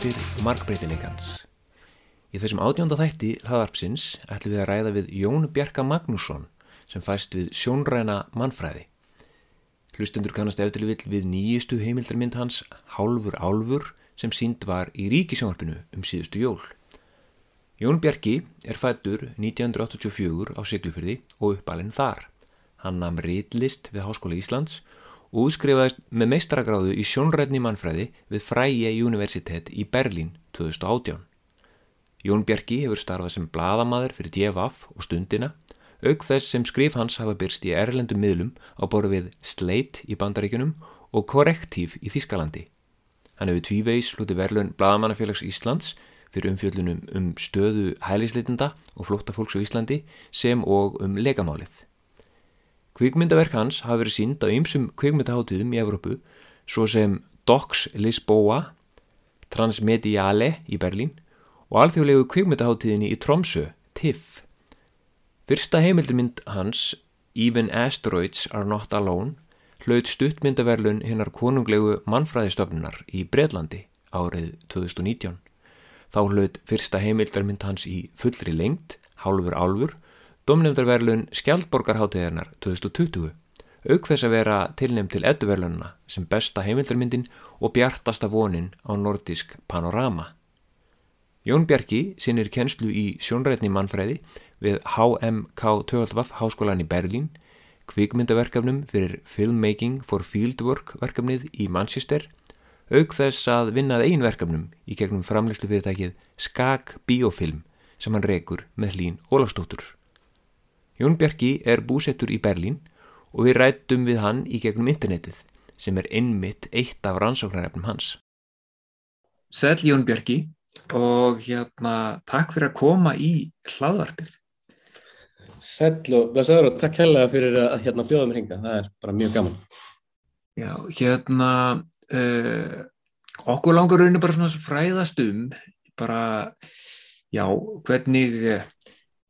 Rattir markbreytileikans. Í þessum átjónda þætti hlaðarpsins ætlum við að ræða við Jón Bjarka Magnússon sem fæst við sjónræna mannfræði. Hlustundur kannast eftir vill við nýjistu heimildarmynd hans Hálfur Álfur sem sínd var í ríkisjónarpinu um síðustu jól. Jón Bjarki er fættur 1984 á Siglufyrði og uppalinn þar. Hann namn reitlist við Háskóla Íslands og útskrifaðist með meistragráðu í sjónrætni mannfræði við Fræje Universitet í Berlín 2018. Jón Bjarki hefur starfað sem bladamadur fyrir DFF og stundina, auk þess sem skrif hans hafa byrst í erlendum miðlum á boru við Slate í Bandaríkunum og Corrective í Þískalandi. Hann hefur tvíveis hluti verðlun Bladamannafélags Íslands fyrir umfjöldunum um stöðu hælisleitenda og flótta fólks á Íslandi sem og um legamálið. Kvikmyndaverk hans hafa verið sínd á ymsum kvikmyndaháttíðum í Evrópu svo sem Docs Lisboa, Transmediale í Berlín og alþjóðlegu kvikmyndaháttíðinni í Tromsø, TIFF. Fyrsta heimildmynd hans, Even Asteroids Are Not Alone, hlaut stuttmyndaverlun hinnar konunglegu mannfræðistofnunar í Breitlandi árið 2019. Þá hlaut fyrsta heimildarmynd hans í fullri lengt, Hálfur Álfur, domnefndarverlun Skjaldborgarhátteðarnar 2020, auk þess að vera tilnefn til edduverlununa sem besta heimildarmyndin og bjartasta vonin á nordisk panorama. Jón Bjarki sinir kennslu í sjónrætni mannfræði við HMK12 Háskólan í Berlín, kvikmyndaverkefnum fyrir Filmmaking for Fieldwork verkefnið í Manchester, auk þess að vinnað einverkefnum í gegnum framlegslu fyrirtækið Skag Biofilm sem hann rekur með hlín Ólafstóttur. Jón Bjarki er búsettur í Berlín og við rættum við hann í gegnum internetið sem er innmitt eitt af rannsóknarefnum hans. Sæl Jón Bjarki og hérna takk fyrir að koma í hlaðvarpið. Sæl og blessaður og takk hella fyrir að hérna bjóða mér hinga, það er bara mjög gaman. Já, hérna uh, okkur langar rauninu bara svona fræðast um bara, já, hvernig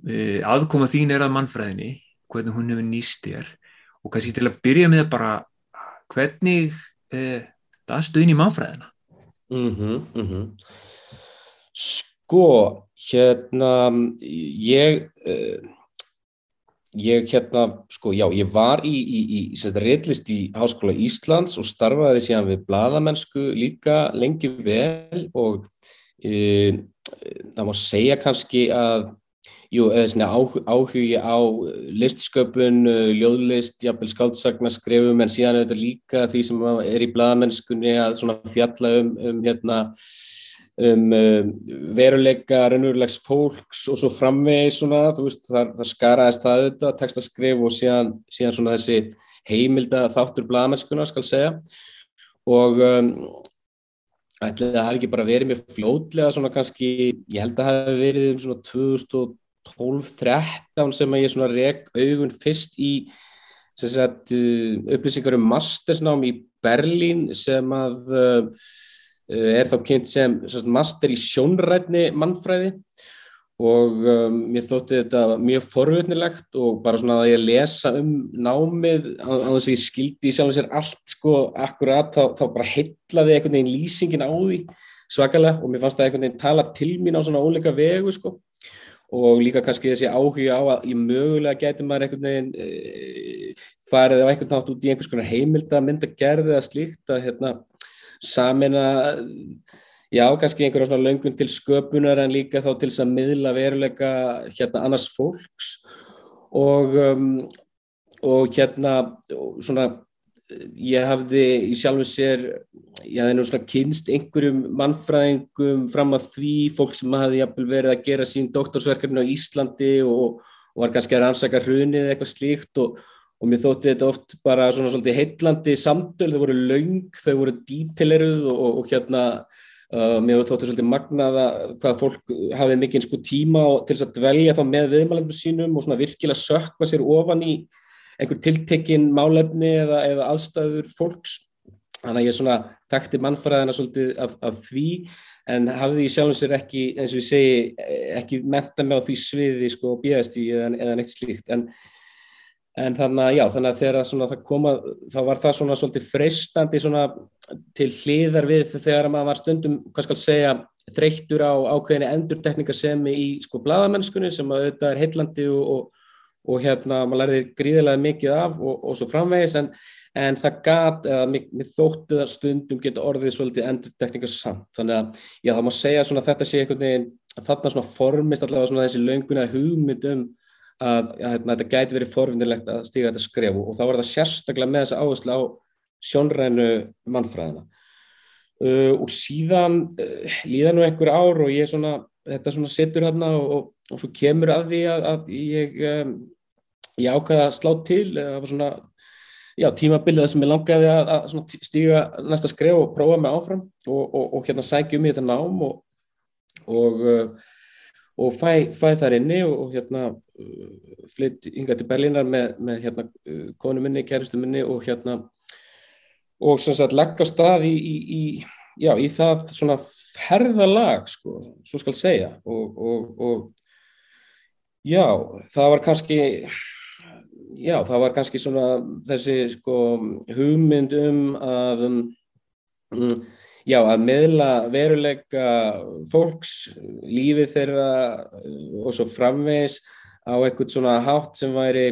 Eh, aðkoma þín er að mannfræðinni hvernig hún hefur nýst þér og kannski til að byrja með bara hvernig eh, það stuðin í mannfræðina mm -hmm, mm -hmm. Sko hérna ég uh, ég hérna sko já ég var í, í, í réttlist í Háskóla Íslands og starfaði síðan við bladamennsku líka lengi vel og uh, það má segja kannski að jú, áhugi á listsköpun, ljóðlist, jafnvel skáldsagna skrefum en síðan auðvitað líka því sem er í bladamennskunni að fjalla um, um, hérna, um, um veruleika raunverulegs fólks og svo framvegi svona, veist, þar, þar skaraðist það auðvitað, tekstaskref og síðan, síðan svona þessi heimilda þáttur bladamennskuna skal segja. Og um, ætlaði að það hefði ekki bara verið með fljótlega svona kannski, ég held að það hefði verið um svona 2000 12-13 sem að ég svona reg augun fyrst í sagt, uh, upplýsingar um mastersnám í Berlín sem að uh, er þá kynnt sem sagt, master í sjónrætni mannfræði. Og um, mér þótti þetta mjög forvöldnilegt og bara svona að ég lesa um námið á þess að ég skildi í sjálf og sér allt sko akkurat þá, þá bara heitlaði einhvern veginn lýsingin á því svakalega og mér fannst það einhvern veginn tala til mín á svona óleika vegu sko og líka kannski þessi áhuga á að ég mögulega geti maður einhvern veginn e, farið á einhvern nátt út í einhvers konar heimilda myndagerði eða slíkt að hérna, samina já, kannski einhverja svona löngun til sköpunar en líka þá til þess að miðla veruleika hérna annars fólks. Og um, og hérna svona ég hafði í sjálfu sér ég hafði nú svona kynst einhverjum mannfræðingum fram að því fólk sem hafði verið að gera sín doktorsverkefni á Íslandi og, og var kannski að rannsaka hrunið eitthvað slíkt og, og mér þótti þetta oft bara svona svolítið heitlandi samtöl, þau voru laung, þau voru dítileruð og, og hérna uh, mér þótti svolítið magnaða hvað fólk hafði mikið sko tíma til þess að dvelja þá með viðmælendum sínum og svona virkilega sökva sér ofan í einhver tiltekinn málefni eða, eða aðstæður fólks. Þannig að ég svona takti mannfræðina svolítið af, af því en hafði ég sjálf og sér ekki, eins og ég segi ekki menta mig á því sviði sko bíðast í eða, eða neitt slíkt. En, en þannig að já, þannig að þegar svona, það koma, þá var það svona svolítið freistandi svona til hliðar við þegar maður var stundum, hvað skal segja, þreyttur á ákveðinni endurtekningasemi í sko bladamennskunni sem að auðvitað er heillandi og, og, og hérna maður lærði gríðilega mikið af og, og svo framvegis en, en það gat, eða þótti það stundum geta orðið svolítið endurtekningasamt, þannig að já, það má segja svona þetta sé einhvern veginn, þarna svona formist allavega svona þessi lönguna hugmynd um að, að, að þetta gæti verið forvinnilegt að stíga þetta skref og þá var það sérstaklega með þessa áherslu á sjónrænu mannfræðina. Uh, og síðan uh, líða nú einhver ár og ég svona, þetta svona sittur hérna og, og, og svo kemur að því að, að ég, um, ég ákvaða að slá til, það var svona já, tímabilið sem ég langaði að stíga næsta skref og prófa mig áfram og, og hérna sækjum í þetta nám og uh, og fæ, fæ þar inni og hérna uh, flytt yngar til Berlínar með, með hérna uh, konu minni, kæristu minni og hérna og sem sagt leggja stað í, í, í, já, í það svona ferðalag sko, svo skal segja. Og, og, og já, það var kannski já, það var kannski svona þessi sko hugmynd um að um, um já, að meðla veruleika fólks, lífið þeirra uh, og svo framvegs á eitthvað svona hátt sem væri,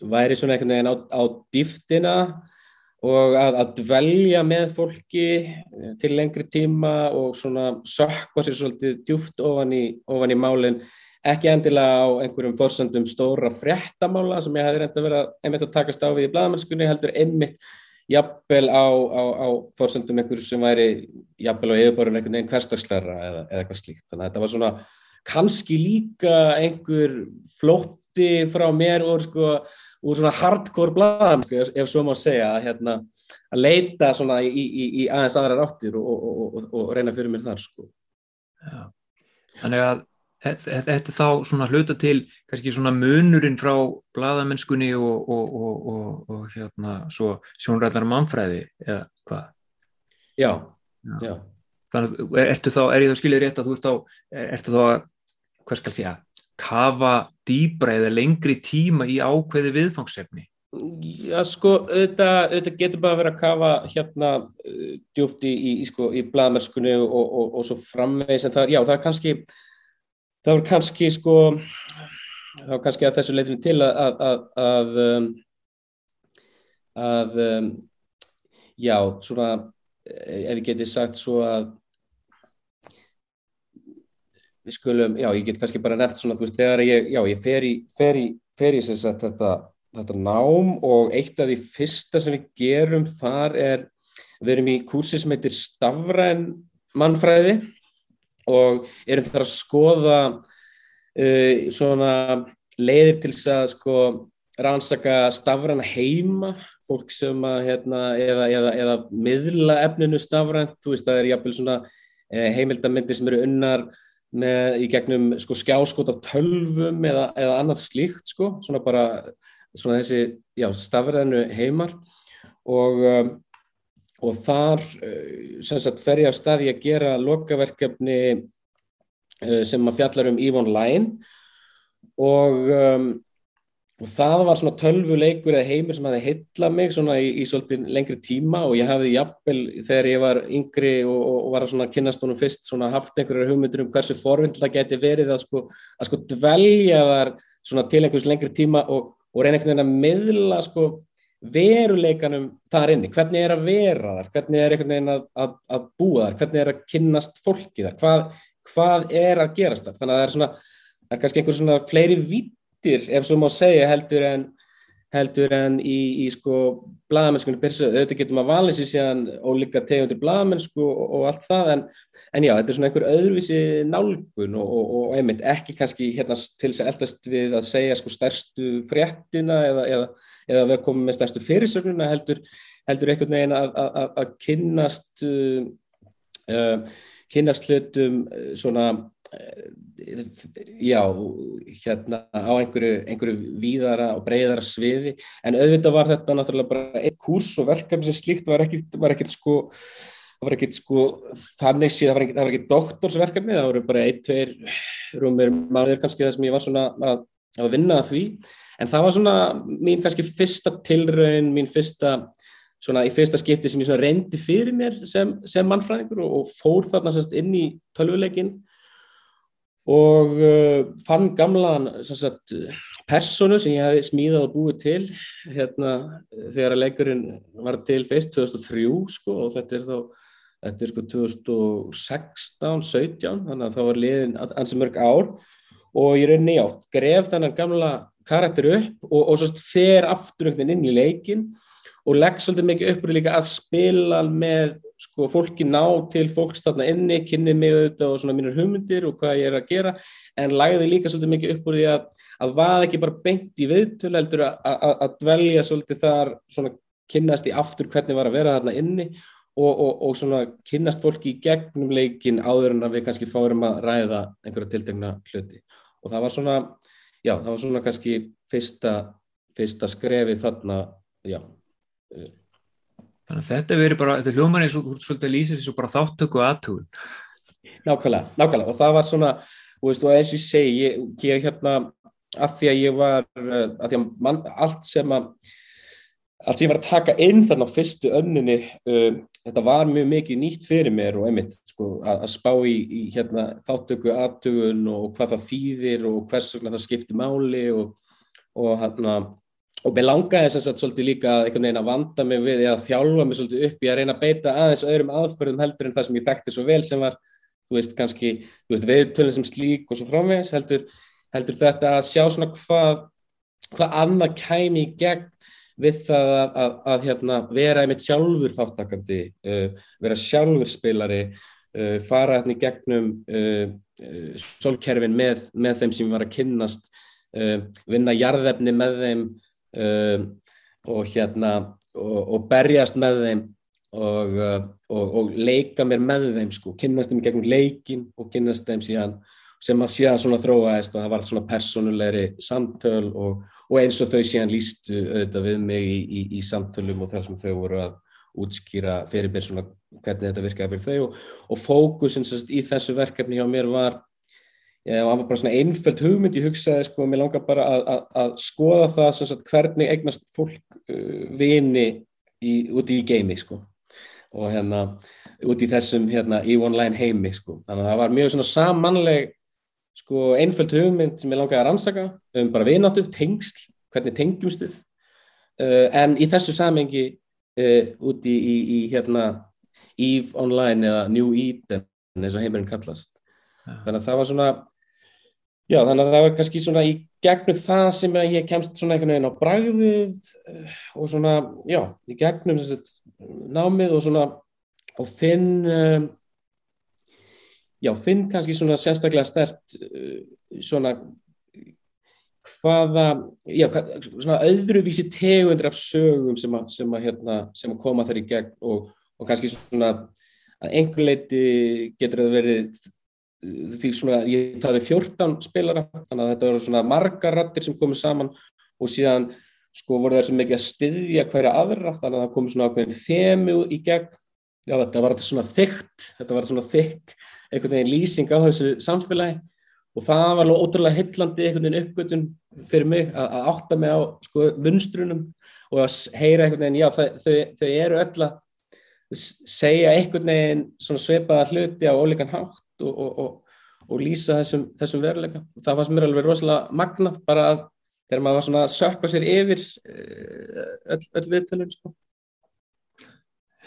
væri svona einhvern veginn á, á dýftina og að, að dvelja með fólki uh, til lengri tíma og svona sökka sér svolítið djúft ofan í, ofan í málinn ekki endilega á einhverjum fórsöndum stóra fréttamála sem ég hefði reynda verið að einmitt að takast á við í bladamennskunni heldur einmitt jafnvel á, á, á fórsöndum einhverju sem væri jafnvel á yfirborðun einhvern veginn hverstagsleira eða, eða eitthvað slíkt. Þannig að þetta var svona kannski líka einhver flótti frá mér úr, sko, úr svona hardcore blaðan, sko, ef, ef svo má segja, að, hérna, að leita svona í, í, í aðeins aðrar áttir og, og, og, og reyna fyrir mér þar. Sko. Já. Þannig að Þetta er þá svona hluta til kannski svona munurinn frá bladamennskunni og, og, og, og hérna svo sjónræðar mannfræði eða hvað? Já, já. já. Þannig ertu þá, er ég þá skiljið rétt að þú ert þá, ertu þá að, hvað skal segja, kafa dýbra eða lengri tíma í ákveði viðfangsefni? Já, sko, þetta, þetta getur bara verið að kafa hérna uh, djúft í, í, í, sko, í bladamennskunni og svo framvegis en það, já, það er kannski það var kannski sko þá kannski að þessu leytinu til að að, að, að, um, um, já, svona ef ég geti sagt svo að við skulum, já, ég get kannski bara nefnt svona, þú veist, þegar ég, já, ég fer í fer í, fer í sem sagt þetta þetta nám og eitt af því fyrsta sem við gerum þar er við erum í kursi sem heitir Stafræn mannfræði og erum þar að skoða uh, svona leiðir til þess að sko rannsaka stafræna heima fólk sem að hérna, eða, eða, eða miðla efninu stafrænt. Þú veist það er jáfnvel svona eh, heimildamindir sem eru unnar með, í gegnum sko skjáskot af tölvum eða, eða annað slíkt sko svona bara svona þessi já, stafrænu heimar. Og um, og þar eh, sagt, fer ég að staði að gera lokaverkefni eh, sem að fjallar um EVE Online og, um, og það var svona tölvuleikur eða heimur sem hafi heitlað mig svona í, í svolítið lengri tíma. Og ég hafði jafnvel þegar ég var yngri og, og var að svona kynast honum fyrst svona haft einhverjar hugmyndur um hversu forvind það geti verið að sko, að sko dvelja þar svona til einhvers lengri tíma og, og reyna einhvern veginn að miðla sko veruleikanum þar inni, hvernig er að vera þar, hvernig er einhvern veginn að, að, að búa þar, hvernig er að kynnast fólki þar, hvað, hvað er að gerast þar, þannig að það er svona, það er kannski einhver svona fleiri vittir ef svo má segja heldur en heldur en í, í sko bladamennskunni persið, auðvitað getum að valið sér síðan ólíka tegundir bladamennsku og, og allt það en, en já, þetta er svona einhver öðruvísi nálgun og, og, og einmitt ekki kannski hérna til þess að eldast við að segja sko stærstu fréttina eða, eða eða vera komið með stærstu fyrirsögnuna heldur, heldur einhvern veginn að, kynnast uh, uh, kynnast hlutum uh, svona uh, já, hérna á einhverju, einhverju víðara og breyðara sviði. En auðvitað var þetta náttúrulega bara einn kurs og verkefni sem slíkt var ekkert sko það var ekkert sko þannig síðan, það var ekkert doktorsverkefni, það voru bara ein, tveir rúmir mánuður kannski það sem ég var svona að, að vinna að því. En það var svona mín kannski fyrsta tilraun, mín fyrsta svona í fyrsta skipti sem ég reyndi fyrir mér sem, sem mannfræðingur og, og fór þarna sérst inn í tölvuleikin og uh, fann gamlan sagt, personu sem ég hefði smíðað og búið til hérna, þegar að leikurinn var til fyrst 2003 sko, og þetta er þá þetta er sko 2016, 17 þannig að þá var liðin ansi mörg ár. Og ég rauninni átt gref þennan gamla karakter upp og, og svo fer aftur inn í leikin og legg svolítið mikið uppur líka að spila með sko, fólki ná til fólks þarna inni, kynni mig auðvitað og svona mínur hugmyndir og hvað ég er að gera. En lagði líka svolítið mikið uppur því að að vaða ekki bara beint í viðtölu heldur að dvelja svolítið þar svona kynnast í aftur hvernig var að vera þarna inni og, og, og svona kynnast fólki í gegnum leikin áður en að við kannski fárum að ræða einhverja tiltegna hluti. Og það var svona, já, það var svona kannski fyrsta, fyrsta skrefi þarna, já. Þannig að þetta verður bara, þetta hljómar eins og svolítið að lýsa þessu bara þáttöku aðtugun. Nákvæmlega, nákvæmlega. Og það var svona, og eins og ég segi, ég, ég hérna, að því að ég var, eh, að því að mann, allt sem að, allt sem ég var að taka inn þarna á fyrstu önninni, um, þetta var mjög mikið nýtt fyrir mér og einmitt, sko, að, að spá í, í hérna þáttöku aðtugun og hvað það þýðir og hvers vegna það skiptir máli og, og hérna, og mér langaði þess að svolítið líka einhvern veginn að vanda mig við eða þjálfa mig svolítið upp í að reyna að beita aðeins öðrum aðförðum heldur en það sem ég þekkti svo vel sem var, þú veist, kannski veðtölinn sem slík og svo framvegs heldur, heldur þetta að sjá svona hvað, hvað annað kæmi í gegn við það að, að, að hérna, vera einmitt sjálfur þáttakandi uh, vera sjálfur spilari uh, fara hérna í gegnum uh, uh solkerfin með, með þeim sem var að kynnast uh, vinna jarðefni með þeim um, og hérna og, og berjast með þeim og, uh, og, leika mér með þeim sko, kynast þeim gegnum leikin og kynast þeim síðan sem að síðan svona þróaðist og það var svona personulegri samtöl og eins og þau síðan lístu auðvitað við mig í, í, í samtölum og þar sem þau voru að útskýra fyrir mér svona hvernig þetta virkaði fyrir þau. Og fókusin í þessu verkefni hjá mér var og það var bara svona einföld hugmynd. Ég hugsaði sko, mér langar bara að, að, að skoða það sagt, hvernig eignast fólk uh, vini í, úti í geimi sko. Og hérna úti í þessum hérna í online heimi sko, þannig að það var mjög svona samanleg sko einföld hugmynd sem ég langaði að rannsaka um bara vináttu, tengsl, hvernig tengjumst þið uh, en í þessu samengi uh, úti í, í, í hérna EVE online eða New Eden eins og heimurinn kallast. Þannig að það var svona Já, þannig að það var kannski svona í gegnum það sem ég kemst svona einhvern veginn á bræðið eh, og svona, já, í gegnum þessi námið og svona og finn, um, já, finn kannski svona sérstaklega stert uh, svona hvaða, já, svona öðruvísi tegundir af sögum sem að, sem að, hérna, sem að koma þar í gegn og, og kannski svona að einhver leiti getur að verið því svona ég taði 14 spilara þannig að þetta voru svona margar rattir sem komið saman og síðan sko voru þessi mikið að styðja hverja aðra þannig að það komið svona ákveðin þemu í gegn. Já þetta var þetta svona þygt þetta var svona þykk einhvern veginn lýsing á þessu samfélagi og það var alveg ótrúlega hillandi einhvern veginn uppgötun fyrir mig að, að átta mig á sko munstrunum og að heyra einhvern veginn já það, þau, þau eru öll að segja einhvern veginn svona sveipaða hluti á ólíkan hátt og, og, og, og lýsa þessum, þessum veruleika. Það fannst mér alveg rosalega magnað bara að þegar maður var svona að sökka sér yfir eh, öll, öll viðtölun sko.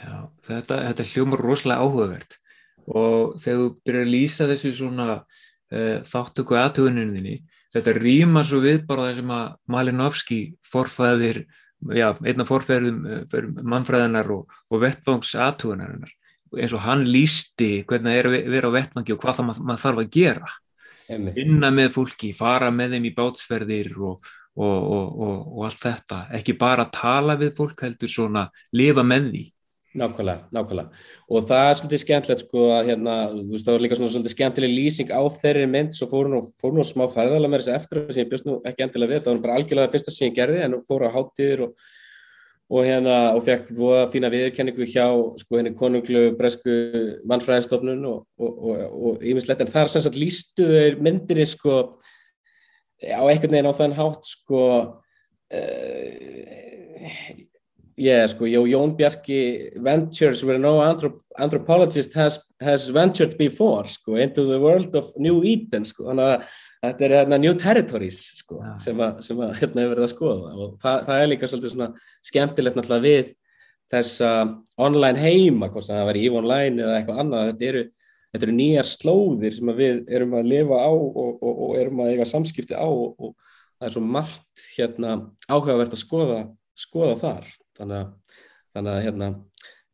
Já, þetta, þetta hljómar rosalega áhugavert og þegar þú byrjar að lýsa þessu svona uh, þáttöku aðtöguninni, þetta rýmar svo við bara þessum að Malinovski forfæðir, já, einna forfæðum uh, mannfræðinar og, og vettvangs aðtögunarinnar eins og hann lísti hvernig það er að vera á vettmangi og hvað það maður, maður þarf að gera. Vinna með fólki, fara með þeim í bátsferðir og, og, og, og allt þetta, ekki bara tala við fólk heldur svona lifa með því Nákvæmlega, nákvæmlega. Og það er svolítið skemmtilegt sko að hérna, þú veist það var líka svona svolítið skemmtileg lýsing á þeirri mynd, svo fóru nú, fóru nú smá færðala með þessi eftir sem ég bjóst nú ekki endilega við, það var bara algjörlega það fyrsta sem ég gerði en fóru á háttíður og og hérna og fekk voða fína viðkenningu hjá sko henni konunglu bresku mannfræðistofnun og ímislegt en þar sem sagt lístu þeir myndirni sko á einhvern veginn á þann hátt sko uh, yeah, sko, Jón Bjarki ventures where no anthrop anthropologist has, has ventured before sko, into the world of New Eden sko, þannig að þetta er hérna New Territories sko, ja. sem að, sem að hérna hefur verið að skoða. Og það, það er líka svolítið svona skemmtilegt náttúrulega við þessa online heima, hvort það verið EVE Online eða eitthvað annað, þetta eru, þetta eru nýjar slóðir sem við erum að lifa á og, og, og erum að eiga samskipti á og, og það er svo margt hérna áhugavert að skoða, skoða þar þannig að, þannig að hérna,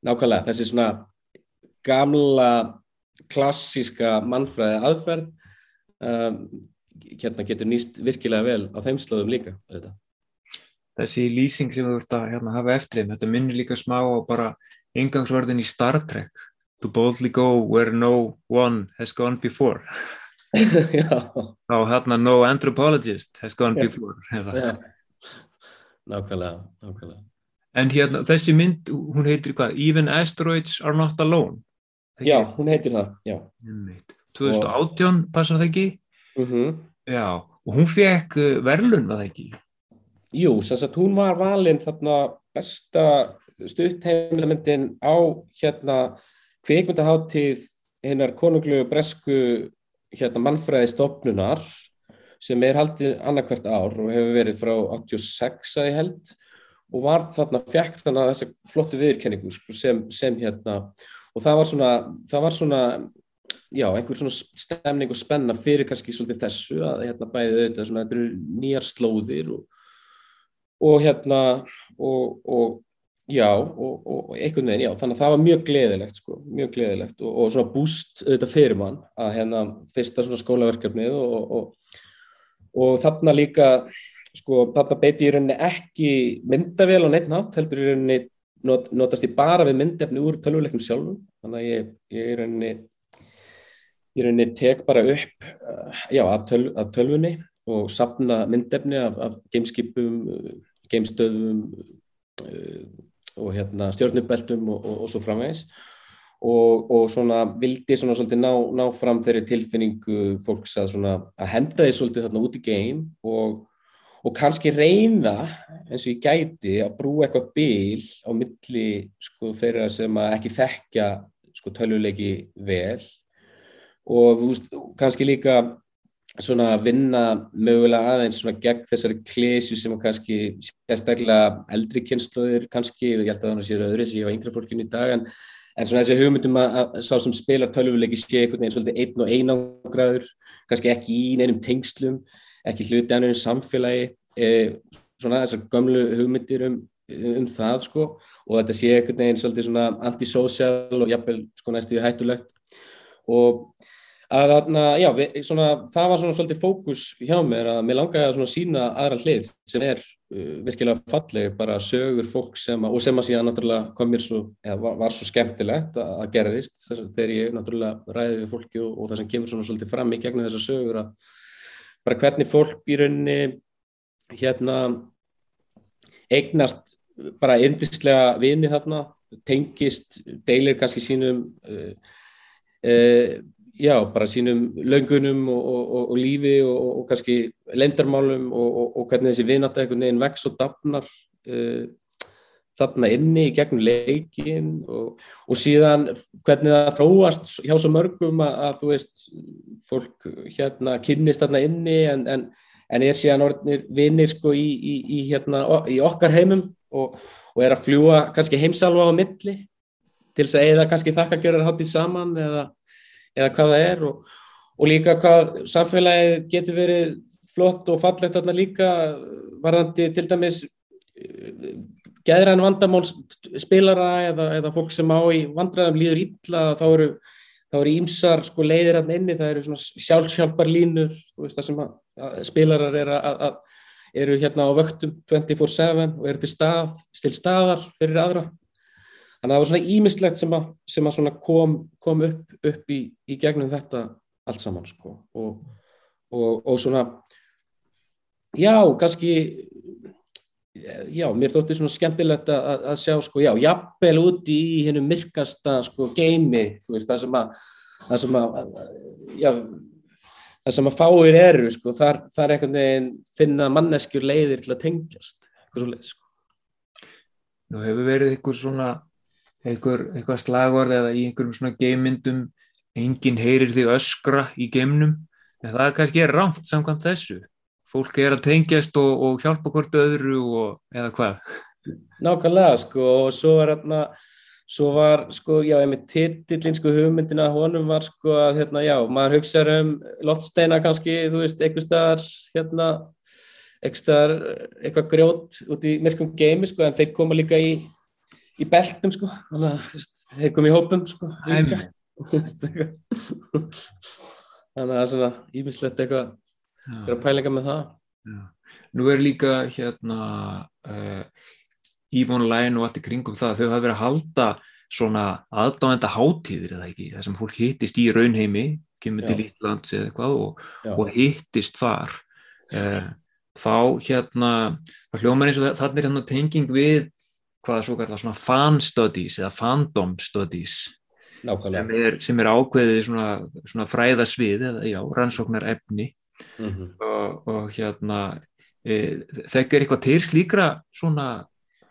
nákvæmlega þessi svona gamla klassíska mannfræði aðferð um, hérna getur nýst virkilega vel á þeim slóðum líka þetta. Þessi lýsing sem þú ert að hérna, hafa eftir þetta minnir líka smá á bara ingangsvörðin í Star Trek. To boldly go where no one has gone before. Þá hérna no anthropologist has gone before Nákvæmlega, nákvæmlega En hérna, þessi mynd, hún heitir hvað? Even Asteroids Are Not Alone. Já, hún heitir það, já. 2018, passar það ekki? Uh mhm. -huh. Já, og hún fekk uh, verðlun, var það ekki? Jú, þess að hún var valinn þarna besta stuttheimilmyndin á hérna kveikmyndaháttíð hinnar konunglu bresku hérna mannfræði stopnunar sem er haldið annarkvært ár og hefur verið frá 86 að ég held og var þarna, fekk þarna þessa flottu viðurkenningu sko, sem, sem hérna og það var svona, það var svona já, einhver svona stemning og spenna fyrir kannski svolítið þessu að hérna bæðið auðvitað svona, þetta eru nýjar slóðir og, og hérna og, og já, og, og einhvern veginn, já, þannig að það var mjög gleðilegt sko, mjög gleðilegt og svona búst auðvitað fyrir mann að hérna fyrsta svona skólaverkefnið og þarna líka sko þarna beiti í rauninni ekki myndavél á neitt nátt, heldur í rauninni not, notast ég bara við myndefni úr tölvuleiknum sjálfum, þannig að ég, ég í rauninni í rauninni tek bara upp uh, já, af, töl, af tölvunni og sapna myndefni af, af gameskipum, gamestöðum uh, og hérna stjórnubeltum og, og, og svo framvegs og, og svona vildi svona svolítið ná, ná fram þeirri tilfinningu fólks að svona að henda því svolítið þarna út í game og og kannski reyna eins og ég gæti að brúa eitthvað bíl á milli sko, þeirra sem ekki þekkja sko, tölvuleiki vel. Og veist, kannski líka svona vinna mögulega aðeins svona gegn þessari klísju sem kannski sérstaklega eldri kynnslóðir kannski, ég held að það séu öðru sem ég var yngra fólkinn í dag en, en svona þessi hugmyndum að, að sá sem spilar tölvuleiki sé einhvern veginn svolítið einn og einangræður kannski ekki í neinum tengslum ekki hluti af einhverjum samfélagi e, svona þessar gömlu hugmyndir um, um það sko. Og þetta sé einhvern veginn svolítið svona antisocial og jafnvel sko næstu hættulegt. Og að þarna, já, við, svona, það var svona svolítið fókus hjá mér að mér langaði að svona sína aðra hlið sem er uh, virkilega falleg, bara sögur fólk sem að, og sem að síðan náttúrulega kom mér svo, eða var, var svo skemmtilegt að, að gerðist þess að þegar ég náttúrulega ræði við fólki og, og það sem kemur svona svolítið fram í gegnum þessar sögur að bara hvernig fólk í rauninni hérna eignast bara yndislega vini þarna, tengist, deilir kannski sínum uh, uh, já, bara sínum löngunum og, og, og lífi og, og kannski lendarmálum og hvernig þessi vinata einhvern veginn vex og dafnar uh, þarna inni í gegnum leikin og síðan hvernig það fróast hjá svo mörgum að, að þú veist, fólk hérna kynnist þarna inni en, en en er síðan orðinir vinnir sko í, í, í, hérna, í okkar heimum og, og er að fljúa kannski heimsalva á milli til þess að eða kannski þakkagjörðar háttið saman eða, eða hvað það er og, og líka hvað samfélagið getur verið flott og fallegt þarna líka varðandi til dæmis geðræn vandamál spilara eða, eða fólk sem á í vandræðum líður illa þá eru þá eru ímsar sko leiðir hann inni, það eru svona sjálfsjálfar línur, þú veist það sem að, að spilarar eru, að, eru hérna á vöktum 24-7 og eru til, stað, til staðar fyrir aðra. Þannig að það var svona ímislegt sem að, sem að kom, kom upp, upp í, í gegnum þetta allt saman sko og, og, og svona, já, kannski já, mér þótti svona skemmtilegt að, að sjá sko, já, jafnvel úti í hennu myrkasta sko geimi, þú veist, það sem að það sem að, já það sem að fáir eru sko, þar, þar einhvern veginn finna manneskjur leiðir til að tengjast, eitthvað svo leið sko. Nú hefur verið einhver svona einhver, eitthvað slagorð eða í einhverjum svona geimyndum enginn heyrir því öskra í geimnum en það kannski er rámt samkvæmt þessu fólk er að tengjast og, og hjálpa hvort öðru og, eða hvað? Nákvæmlega sko og svo var hérna svo var sko, já, ég með titillin sko hugmyndina honum var sko að hérna, já, maður hugsaður um loftsteina kannski, þú veist, eitthvað staðar hérna, eitthvað staðar eitthvað grjót út í myrkum geimi sko, en þeir koma líka í í beltum sko, þannig að þeir koma í hópum sko þannig að það er svona ímislegt eitthvað, eitthvað pælinga með það. Já. Nú er líka hérna uh, Ívon Læn og allt í kringum það, þau hafa verið að halda svona aðdáðenda hátíðir eða ekki, þar sem fólk hittist í raunheimi, kemur til Ítlands eða eitthvað og, og hittist þar. Uh, þá hérna hljómar eins og þannig er hérna tenging við hvaða svo kallar svona fan studies eða fandom studies. Sem er, sem er ákveðið svona, svona fræðasvið eða já, rannsóknar efni mm -hmm. og, og hérna e, þekkir eitthvað til slíkra svona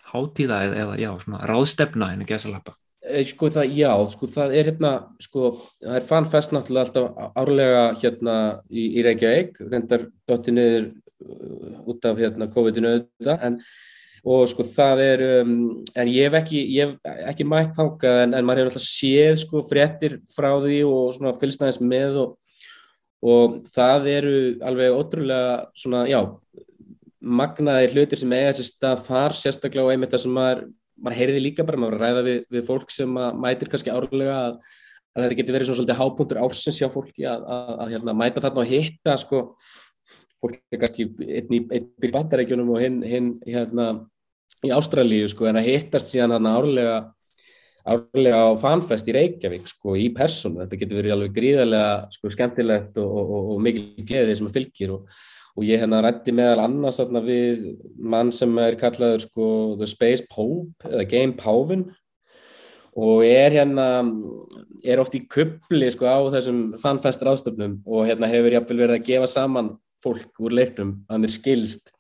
hátíða eða, eða já, svona ráðstefna en ekki að salapa? Sko það, já, sko það er hérna, sko, það er fanfest náttúrulega alltaf árlega hérna í, í Reykjavík, reyndar dotti niður uh, út af hérna COVID-19 auðvitað, en og sko það er, um, en ég hef ekki, ég hef ekki mætt þákað en, en maður hefur alltaf séð sko fréttir frá því og svona fylgstæðis með og, og það eru alveg ótrúlega svona, já, magnaði hlutir sem eiga sér stað þar sérstaklega og einmitt það sem maður, maður heyriði líka bara, maður ræða við, við fólk sem mætir kannski árlega að, að þetta getur verið svona svolítið hápunktur ársins hjá fólki að, að, að hérna, mæta þarna og hitta sko, fólk er kannski einn í, í bandarækjunum og hinn hin, hérna í Ástralíu sko en að hittast síðan hérna árlega árlega á fanfest í Reykjavík sko í personu, þetta getur verið alveg gríðarlega sko skemmtilegt og, og, og, og mikil gleðið sem að fylgir og ég hérna rætti meðal annars þarna við mann sem er kallaður sko The Space Pope eða Game Pávin og er hérna er oft í kubli sko á þessum fanfest ráðstöfnum og hérna hefur jáfnvel verið að gefa saman fólk úr leiknum að mér skilst.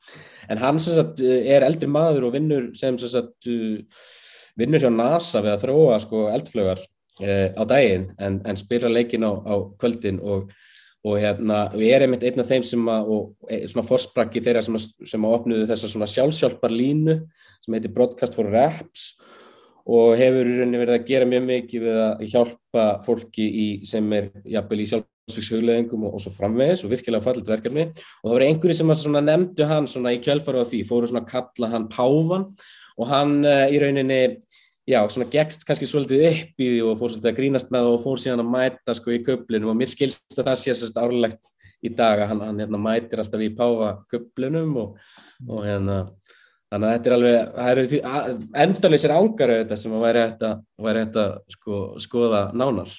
En hann sagt er eldri maður og vinnur sem sagt vinnur hjá NASA við að þróa sko eldflögar eh, á daginn en, en spyrra leikin á, á kvöldin og og hérna, við erum einn af þeim sem að, og e, svona forsprakki þeirra sem að, sem að opnuðu þessa svona sjálfsjálfar línu sem heitir Broadcast for Raps og hefur verið að gera mjög mikið við að hjálpa fólki í, sem er jafnvel í sjálfsvíkshugleðingum og, og svo framvegis og virkilega fallit verkefni. Og það voru einhverju sem að nefndu hann í kjölfara á því, fóru svona að kalla hann Pávan og hann uh, í rauninni já, svona gegst kannski svolítið upp í því og fór svolítið að grínast með og fór síðan að mæta sko í köflunum. Og mér skilst að það sé sérst árlegt í dag að hann, hann hérna, mætir alltaf í páfa köflunum og, og hérna þannig að þetta er alveg, það eru endalysir ángar auðvitað sem að væri að, væri að sko, skoða nánar.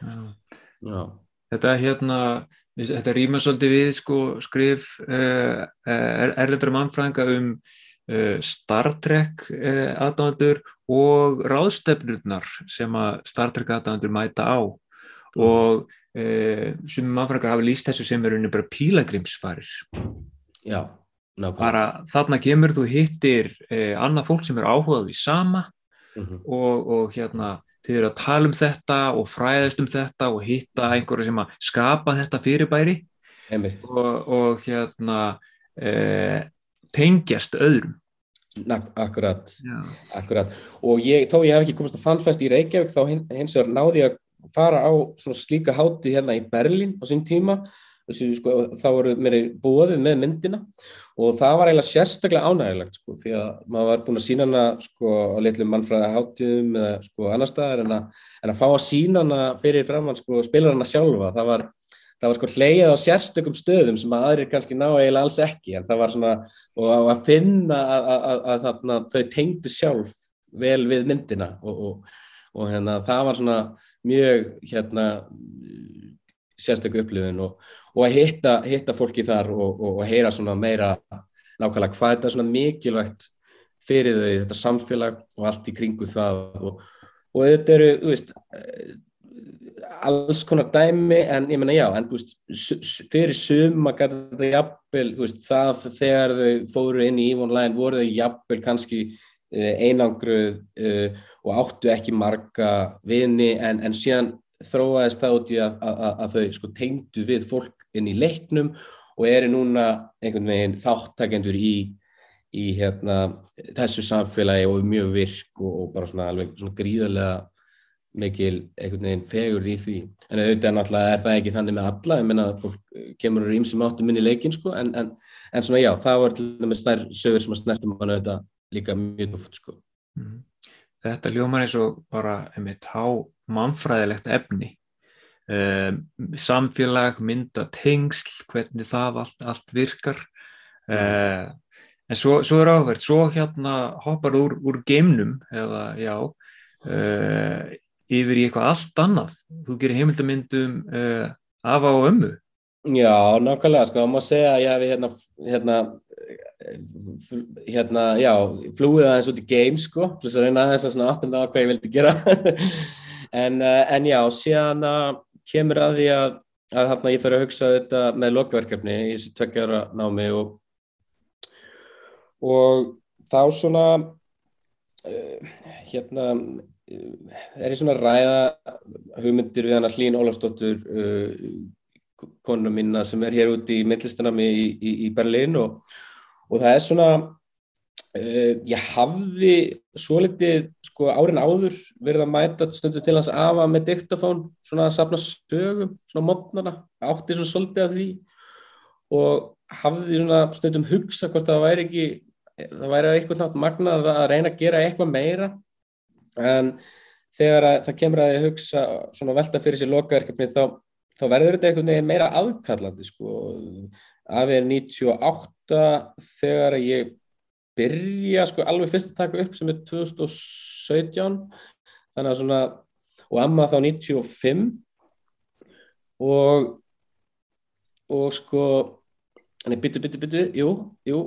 Já. Þetta hérna þetta rýma svolítið við sko skrif uh, er, erlendur mannfræðinga um Star Trek uh, aðdándur og ráðstefnurnar sem að Star Trek aðdæmandur mæta á. Mm. og e, sem mannfrækar hafa líst þessu sem er unni bara pílagrimsfarir Já, nákvæmlega. Bara þarna kemur þú hittir e, annað fólk sem er áhugað í sama mm -hmm. og, og hérna þið eru að tala um þetta og fræðast um þetta og hitta einhverju sem að skapa þetta fyrirbæri. Og, og hérna e, tengjast öðrum. Akkurat, akkurat. Og ég, þó ég hef ekki komast að fannfest í Reykjavík þá hins vegar náði ég að fara á slíka háti hérna í Berlín á sín tíma. Sko, þá voru mér búið með myndina. Og það var eiginlega sérstaklega ánægilegt sko, því að maður var búin að sína hana sko, á litlum mannfræða hátum eða sko annar staðar en að, en að fá að sína hana fyrir framann sko, spilar hana sjálfa, það var það var sko hleyjað á sérstökum stöðum sem að aðrir kannski ná eiginlega alls ekki en það var svona, og að finna að, að, að, að þau tengdu sjálf vel við myndina og, og, og hérna það var svona mjög hérna sérstöku upplifin og, og að hitta, hitta fólki þar og heyra svona meira nákvæmlega hvað þetta er svona mikilvægt fyrir þau, þetta samfélag og allt í kringu það og þetta eru, þú veist alls konar dæmi en ég menna já, en veist, fyrir suma gæti þetta jafnvel veist, það þegar þau fóru inn í Line voru þau jafnvel kannski uh, einangruð uh, og áttu ekki marga vini en, en síðan þróaðist það út í að, að, að þau sko tengdu við fólk inn í leiknum og eru núna einhvern veginn þáttakendur í, í hérna, þessu samfélagi og mjög virk og, og bara svona, alveg, svona gríðarlega mikil einhvern veginn fegur í því. En auðvitað náttúrulega er það ekki þannig með alla. Ég menna að fólk kemur úr ímsum áttum inn í leikin sko. En, en, en svona já, það var til dæmis þær sögur sem að snertum mann auðvitað líka mjög duft sko. Mm. Þetta ljómar eins og bara einmitt há mannfræðilegt efni. Um, samfélag, mynda tengsl, hvernig það allt, allt virkar. Mm. uh, en svo, svo er áhverð svo hérna hoppar úr, úr geimnum eða já uh, yfir í eitthvað allt annað. Þú gerir heimildamindum uh, af á ömmu. Já, nákvæmlega, sko, þá má segja að ég hef hérna, hérna, hérna, já, flúið aðeins út í game, sko, þess að reyna aðeins að svona aftum það hvað ég vildi gera, en, uh, en já, síðan uh, kemur að því að, að hérna ég fer að hugsa þetta með lokverkefni í þessu tveggjara námi og, og þá svona, hérna, er ég svona að ræða hugmyndir við hana Hlín Ólafsdóttur uh, konuna mína sem er hér úti í myndlistanami í, í, í Berlin og, og það er svona uh, ég hafði svo litið sko árin áður verið að mæta stundu til hans afa með diktafón svona að sapna sögum svona mótnana, átti svona svolítið af því og hafði svona stundum hugsa hvort það væri ekki það væri eitthvað nátt magnað að reyna að gera eitthvað meira en þegar að, það kemur að ég hugsa svona velta fyrir sér lokaverkefni þá, þá verður þetta einhvern veginn meira aðkallandi sko. Af er 98 þegar ég byrja sko alveg fyrst að taka upp sem er 2017 þannig að svona og amma þá 95 og og sko hann er byttu byttu byttu, jú, jú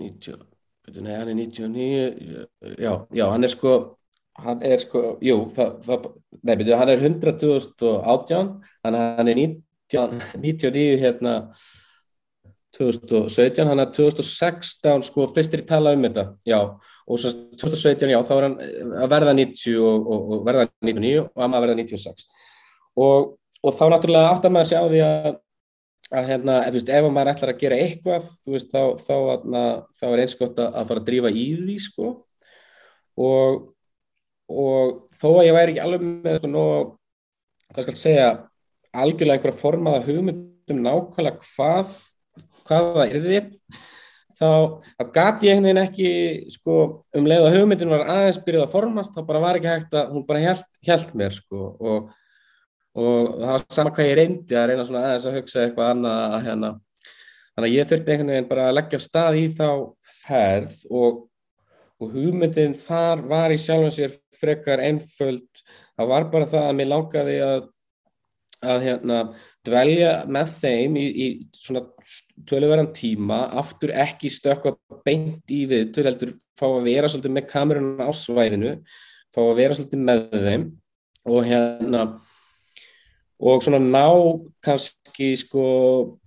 90, byttu, nei hann er 99 já, já, hann er sko hann er sko, jú, það, það, nei, byrju, hann er 100.018, hann er 19, 99 hérna 2017, hann er 2016 sko fyrstir tala um þetta, já, og svo 2017, já, þá er hann að verða 90 og, og, og verða 99 og að maður verða 96 og, og þá náttúrulega átt að maður sjá því að að hérna, ef, veist, ef maður ætlar að gera eitthvað, veist, þá, þá, þá, þá er eins gott að fara að drífa í því, sko. Og og þó að ég væri ekki alveg með svona, hvað skal ég segja algjörlega einhverja formaða hugmyndum nákvæmlega hvað hvað það er því þá, þá gati ég einhvern veginn ekki sko, um leið að hugmyndin var aðeins byrjuð að formast, þá bara var ekki hægt að hún bara held mér sko, og, og það var sama hvað ég reyndi að reyna svona aðeins að hugsa eitthvað annað að hérna. Þannig að ég þurfti einhvern veginn bara að leggja stað í þá ferð og og hugmyndin þar var í sjálfum sér frekar einföld. Það var bara það að mér langaði að að hérna dvelja með þeim í, í svona tölurverðan tíma, aftur ekki stökka beint í við, til heldur fá að vera svolítið með kamerunum á svæðinu, fá að vera svolítið með þeim. Og hérna og svona ná kannski sko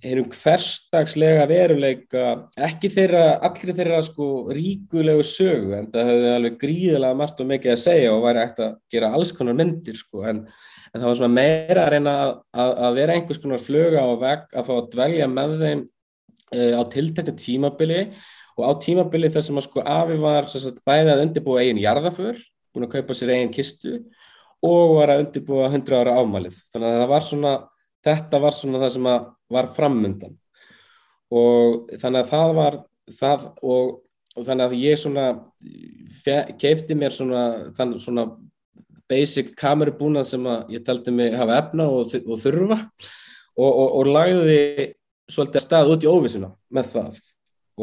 hennum hverstagslega veruleika ekki þeirra, allir þeirra sko ríkulegu sögu en það hefði alveg gríðilega margt og mikið að segja og væri ekkert að gera alls konar myndir sko en, en það var svona meira að reyna að, að vera einhvers konar fluga á veg að fá að dvelja með þeim e, á tiltekni tímabili og á tímabili þar sem að sko Afi var sagt, bæðið að undirbúa eigin jarðaför, búin að kaupa sér eigin kistu og var að undirbúa 100 ára ámælið þannig að var svona þetta var svona það sem var framundan. Og þannig að það var það og, og þannig að ég svona keifti mér svona, þann, svona basic kamerubúnað sem ég taldi mig hafa efna og, og þurfa. Og, og lagði svolítið að stað út í óvissuna með það.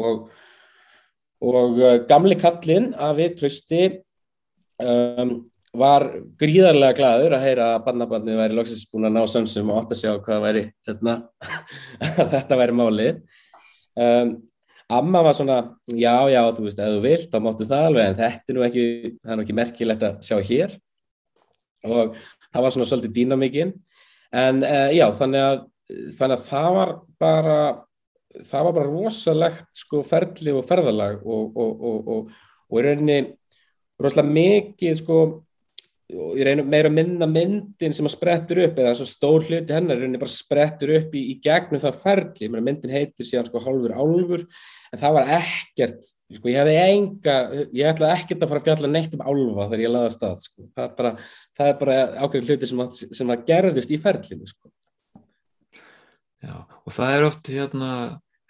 Og uh, gamli kallin að við trösti um, var gríðarlega gladur að heyra að barnabandið væri loksins búin að ná sömsum og átt að sjá hvað væri hérna, þetta væri málið. Um, Amma var svona já já þú veist ef þú vilt þá máttu það alveg en þetta er nú ekki það er nú ekki merkilegt að sjá hér. Og það var svona svolítið dýnamikinn en uh, já, þannig að, þannig að það var bara það var bara rosalegt sko ferli og ferðalag og, og, og, og í rauninni rosalega mikið sko ég reynir meira að minna myndin sem að sprettur upp eða svo stór hluti hennar reynir bara sprettur upp í, í gegnum það ferli, myndin heitir síðan sko hálfur álfur en það var ekkert sko, ég hefði enga, ég ætlaði ekkert að fara að fjalla neitt um álfa þegar ég laði að stað sko. það, er bara, bara ákveðin hluti sem að, sem að gerðist í ferlinu sko. Já, og það er oft hérna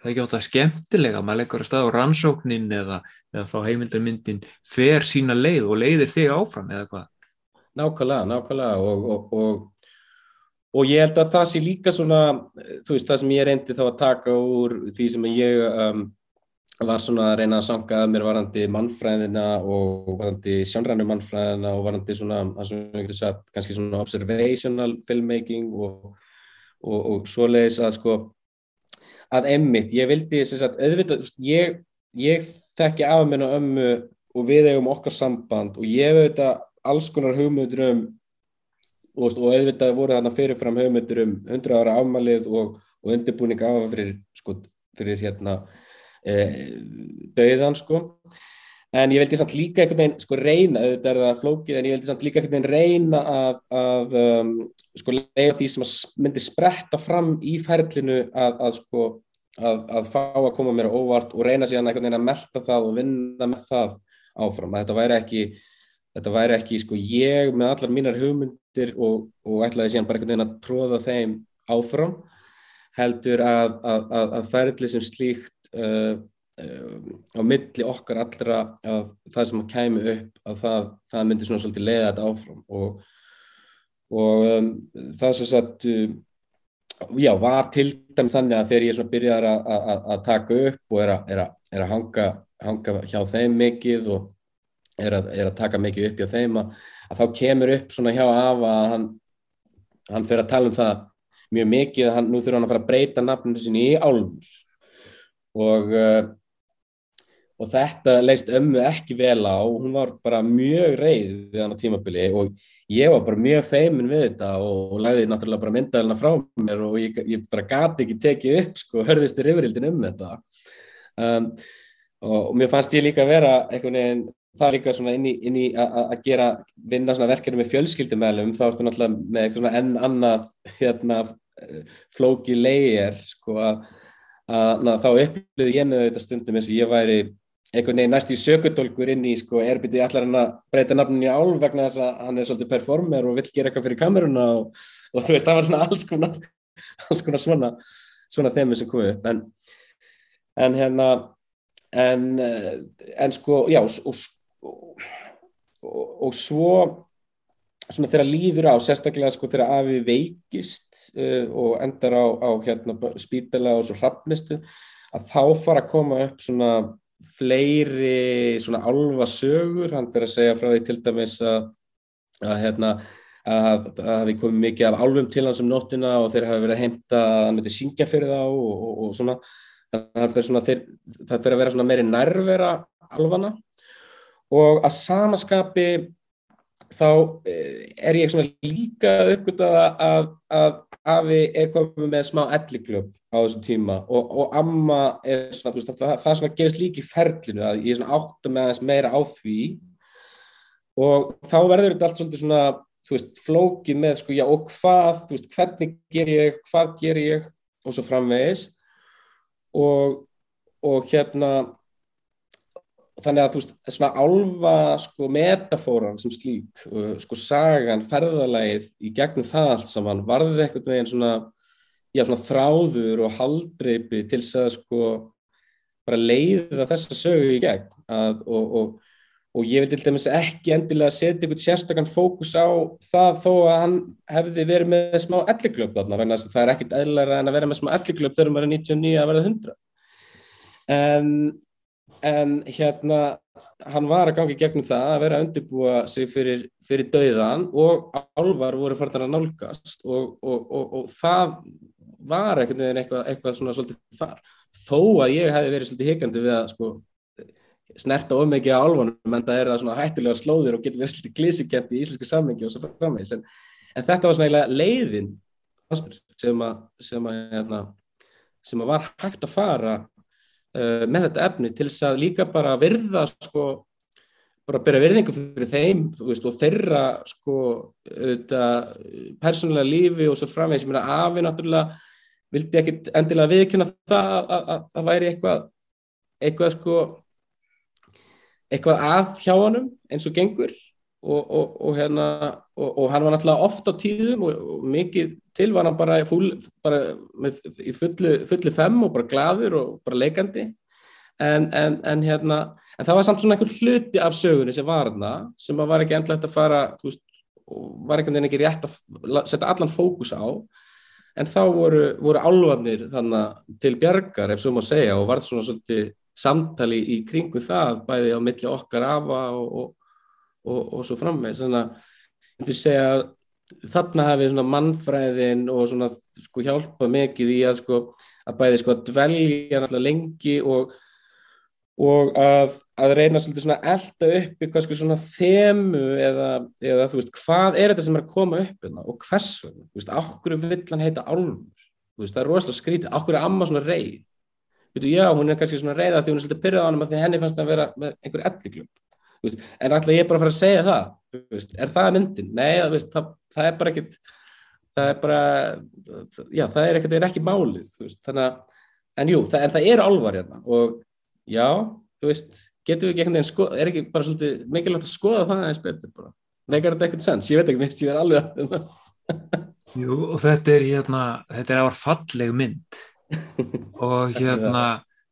það er ekki að skemmtilega, maður leggur að stað á rannsóknin eða, eða þá heimildarmyndin fer sína leið og leiðir þig áfram eða hvað Nákvæmlega, nákvæmlega og, og, og, og ég held að það sé líka svona, þú veist, það sem ég reyndi þá að taka úr því sem ég um, var svona að reyna að sanga að mér varandi mannfræðina og varandi sjónrænu mannfræðina og varandi svona, sagt, kannski svona observational filmmaking og svoleiðis að sko, að emmitt, ég vildi að auðvitað, ég, ég þekki af mér og ömmu og við eigum okkar samband og ég auðvitað alls konar hugmyndur um og, auðvitað voru þarna fyrirfram hugmyndur um 100 ára afmalið og, og undirbúning af fyrir, sko, fyrir hérna e, döiðan sko. En ég vildi samt líka einhvern veginn sko reyna, auðvitað er það flókið en ég vildi samt líka einhvern veginn reyna að, að um, sko leiða því sem myndi spretta fram í ferlinu að, að sko að, að fá að koma mér óvart og reyna síðan að melda það og vinna með það áfram, að þetta væri ekki þetta væri ekki sko ég með allar mínar hugmyndir og, og ætlaði síðan bara einhvern veginn að tróða þeim áfram heldur að, að, að, að ferðli sem slíkt uh, uh, á milli okkar allra að það sem að kæmi upp að það, það myndi svona svolítið leiða þetta áfram. Og, og um, það sem sagt uh, já, var til dæmis þannig að þegar ég svona byrjar að taka upp og er að hanga, hanga hjá þeim mikið og er að, er að taka mikið upp hjá þeim að, að þá kemur upp svona hjá af að hann, hann fyrir að tala um það mjög mikið að hann, nú þurfa hann að fara að breyta nafninu sinni í álfur. Og uh, og þetta leist ömmu ekki vel á. Hún var bara mjög reið við hann á tímabili og ég var bara mjög feimin við þetta og, og læði náttúrulega bara myndaðilina frá mér og ég, ég bara gati ekki tekið upp sko, hörðistur yfirhildin um þetta. Um, og, og mér fannst ég líka að vera einhvern veginn það er líka svona inn í, inn í að gera vinna svona verkefni með fjölskyldumælum þá ertu náttúrulega með eitthvað svona enn annað hérna flóki leir sko að, þá upplöði ég með þetta stundum eins og ég væri einhvern veginn næst í sökudólkur inn í sko erbiti allar hann að breyta nafnin í álf vegna þess að hann er svolítið performer og vill gera eitthvað fyrir kameruna og, og þú veist það var svona alls konar alls konar svona svona þemmi sem komi upp. En, en hérna en, en sko já og og, og, og svo svona þegar líður á, sérstaklega sko þegar afi veikist uh, og endar á, á hérna spítala og svo hrappnistu, að þá fara að koma upp svona fleiri svona alva sögur, hann fyrir að segja frá því til dæmis að, að hérna að það hefði komið mikið af álfum til hans um nóttina og þeir hafi verið að heimta að hann myndi syngja fyrir þá og, og, og svona. Það fyrir að vera svona meiri nærvera alvana og að samaskapi þá eh, er ég líka uppgötað að, að afi er komið með smá elliklöp á þessum tíma og, og amma er svona, veist, það, það svona gerist líka í ferlinu að ég áttu með aðeins meira á því. Og þá verður þetta allt svolítið svona veist, flókið með sko, já og hvað, veist, hvernig ger ég, hvað ger ég og svo framvegis. Og, og hérna þannig að þú veist, svona álva sko metafóran sem slík sko sagan, ferðalægið í gegnum það allt saman, varðið eitthvað með einn svona, já svona þráður og haldreipi til þess að sko bara leiða þessa sögu í gegn. Að, og, og, og ég vil til dæmis ekki endilega setja einhvern sérstakann fókus á það þó að hann hefði verið með smá elliklöp þarna, það er ekkit eðlæra en að vera með smá elliklöp þegar maður er 99 að verða 100 en en hérna hann var að gangi gegnum það að vera að undirbúa sig fyrir, fyrir dauðan og álvar voru farnar að nálgast og, og, og, og það var einhvern veginn eitthvað, eitthvað svona svolítið þar. Þó að ég hef verið svolítið hikandi við að sko snerta of mikið á álvanum en það er það svona hættilega slóðir og getur verið svolítið glísikent í íslensku sammengi og svo framvegis. En, en þetta var svona eiginlega leiðin sem að, sem að, hérna, sem að var hægt að fara uh, með þetta efni til þess að líka bara virða sko, bara byrja virðingu fyrir þeim veist, og þeirra sko, persónulega lífi og svo framvegis, ég meina Afi náttúrulega vildi ekkit endilega viðkynna það að, að, að það væri eitthvað eitthvað sko eitthvað að hjá hannum eins og gengur. Og, og, og hérna og hann var náttúrulega oft á tíðum og mikið til var hann bara, fúl, bara í fullu, fullu fem og bara gladur og bara leikandi. En, en, en hérna en það var samt svona einhver hluti af sögunni sem var þarna sem var ekki endlegt að fara veist, var einhvern veginn ekki rétt að setja allan fókus á. En þá voru, voru álvarnir til bjargar ef svo má segja og var svona svolítið samtali í kringu það bæði á milli okkar afa og, og, og, og svo frammeð þannig að ég segja að þarna hafið mannfræðin og svona, sko, hjálpa mikið í að, sko, að bæði sko, að dvelja lengi og að, að reyna svona elda upp í hvað sko þemu eða, eða veist hvað er þetta sem er að koma upp hérna og hvers vegna, okkur vil hann heita álmur, veist, það er rosalega skrítið, okkur er amma svona reið? Veitu, já, hún er kannski svona reyða því hún er svolítið pyrrað á hann því henni fannst það að vera með einhver elliklub en alltaf ég er bara að fara að segja það? Veist, er það myndin? Nei, það, það, er bara ekkit það er bara, já, það er ekkert, það er ekki málið, þannig að en jú, það, en það eru álvar hérna og já, þú veist, getur við ekki einhvern veginn skoða, er ekki bara svolítið mikilvægt að skoða það eins betur bara, veikar þetta ekkert sens, ég veit ekki, minnst ég er alveg Jú, og þetta er hérna, þetta er ávar falleg mynd. Og hérna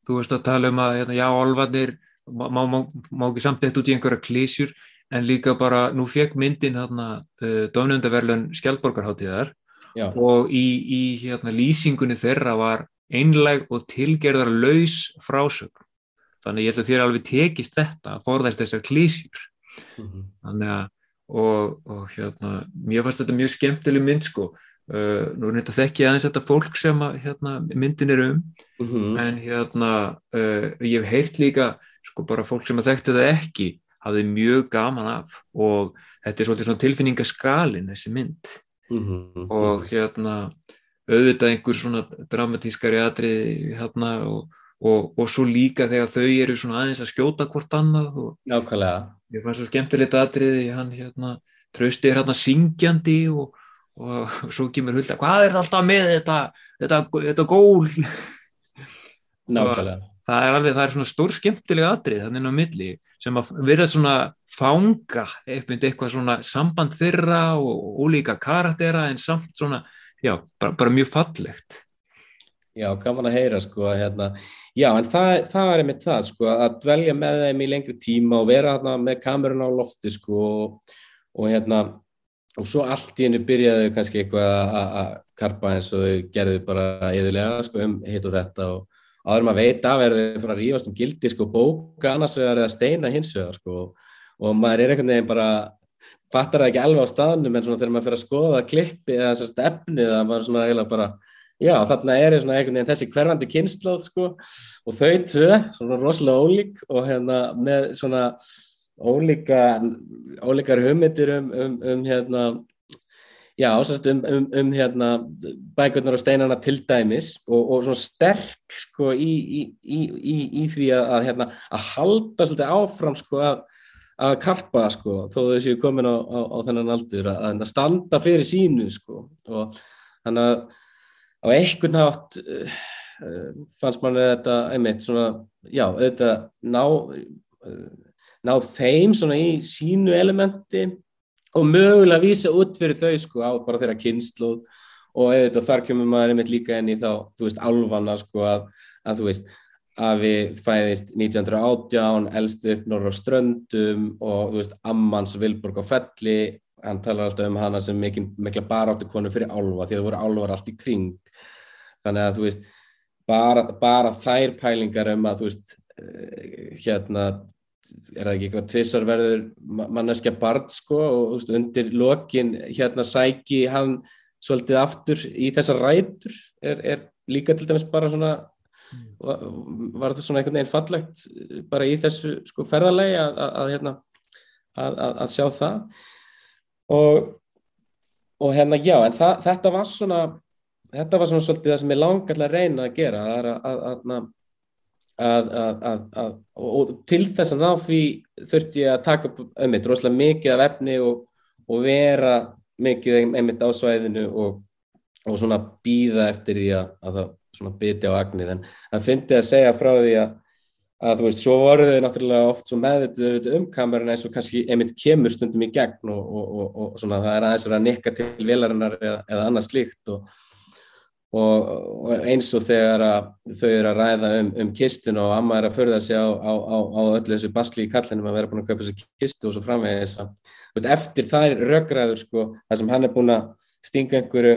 þú veist að tala um að hérna, já, olvarnir má, má, má ekki samt eitt út í einhverja klísjur en líka bara, nú fekk myndin hérna uh, dónundaverlun Skjaldborgarháttíðar og í, í hérna lýsingunni þeirra var einleg og tilgerðar laus frásögn. Þannig ég held að þér alveg tekist þetta að forðast þessar klísjur mm -hmm. þannig að og, og hérna, mér fannst þetta mjög skemmtileg mynd sko. Uh, nú er þetta þekki aðeins þetta fólk sem að, hérna, myndin er um. Mm -hmm. en hérna uh, ég hef heyrt líka sko bara fólk sem að þekkti það ekki hafði mjög gaman af og þetta er svolítið svona tilfinningaskalin þessi mynd mm -hmm. og hérna auðvitað einhver svona dramatískari atrið hérna og, og, og svo líka þegar þau eru svona aðeins að skjóta hvort annað og Nákvæmlega. ég fannst svo skemmtilegt atrið hann hérna trösti er hérna syngjandi og og svo kemur Hulda, hvað er alltaf með þetta, þetta, þetta gól Nákvæmlega það er alveg, það er svona stór skemmtilega atrið þannig á milli sem að vera svona fanga eitthvað svona samband þeirra og ólíka karaktera en samt svona, já, bara, bara mjög fallegt. Já, gaman að heyra sko hérna, já en það, það er einmitt það sko að dvelja með þeim í lengri tíma og vera hérna, með kamerun á lofti sko og, og hérna og svo allt í hennu byrjaðu kannski eitthvað að karpa eins og gerðu bara yðurlega sko, um hitt og þetta og áður maður veit af er þau fyrir að rífast um gildi sko, bóka annars vegar eða steina hins vegar sko, og maður er einhvern veginn bara fattar það ekki alveg á staðnum en svona þegar maður fyrir að skoða klippi eða þessast efni það maður svona eiginlega bara já þarna er svona einhvern veginn þessi hverfandi kynnslóð sko og þau tvö svona rosalega ólík og hérna með svona ólíka, ólíkar hugmyndir um, um, um hérna já, um, um, um hérna bækurnar og steinana til dæmis og, og svona sterk sko í, í, í, í því að, hérna að halda svolítið áfram sko að, að karpa sko þó þau séu komin á, á, á þennan aldur að, að standa fyrir sínu sko og þannig að á einhvern nátt uh, fannst mann þetta einmitt svona, já, auðvitað ná uh, ná þeim svona í sínu elementi og mögulega vísa út fyrir þau sko á bara þeirra kynslu og eða þar kemur maður einmitt líka inn í þá, þú veist, alvana sko að, að þú veist, að við fæðist 1918, elstu upp norra ströndum og þú veist, Ammans Vilborg á felli, hann talar alltaf um hana sem mikla baráttu konu fyrir álva því að það voru álvar allt í kring. Þannig að þú veist, bara, bara þær pælingar um að þú veist, eh, hérna er það ekki eitthvað tvissarverður manneskja Bart sko og veist, undir lokin hérna sæki hann svolítið aftur í þessar rætur. Er, er líka til dæmis bara svona var þetta svona einhvern veginn fallegt bara í þessu sko ferðarlegi að, að, að, hérna, að sjá það? Og og hérna já, en það, þetta var svona þetta var svona svolítið það sem ég langar að reyna að gera að, að, að, og til þess að ná því þurfti ég að taka upp einmitt rosalega mikið af efni og, og vera mikið einmitt á svæðinu og, og svona býða eftir því að það svona bytja á agnið. En það fyndi að segja frá því að að þú veist, svo voru þau náttúrulega oft svo meðvituð um kamerun eins og kannski einmitt kemur stundum í gegn og, og svona það er aðeins að nikka til vilarinnar eða, eða annað slíkt og eins og þegar þau eru að ræða um, um kistun og amma er að förða sig á, á, á, á öllu þessu basli í kallinum að vera búin að kaupa þessu kistu og svo framvegis. Að eftir það er röggræður sko, það sem hann er búin að stinga einhverju,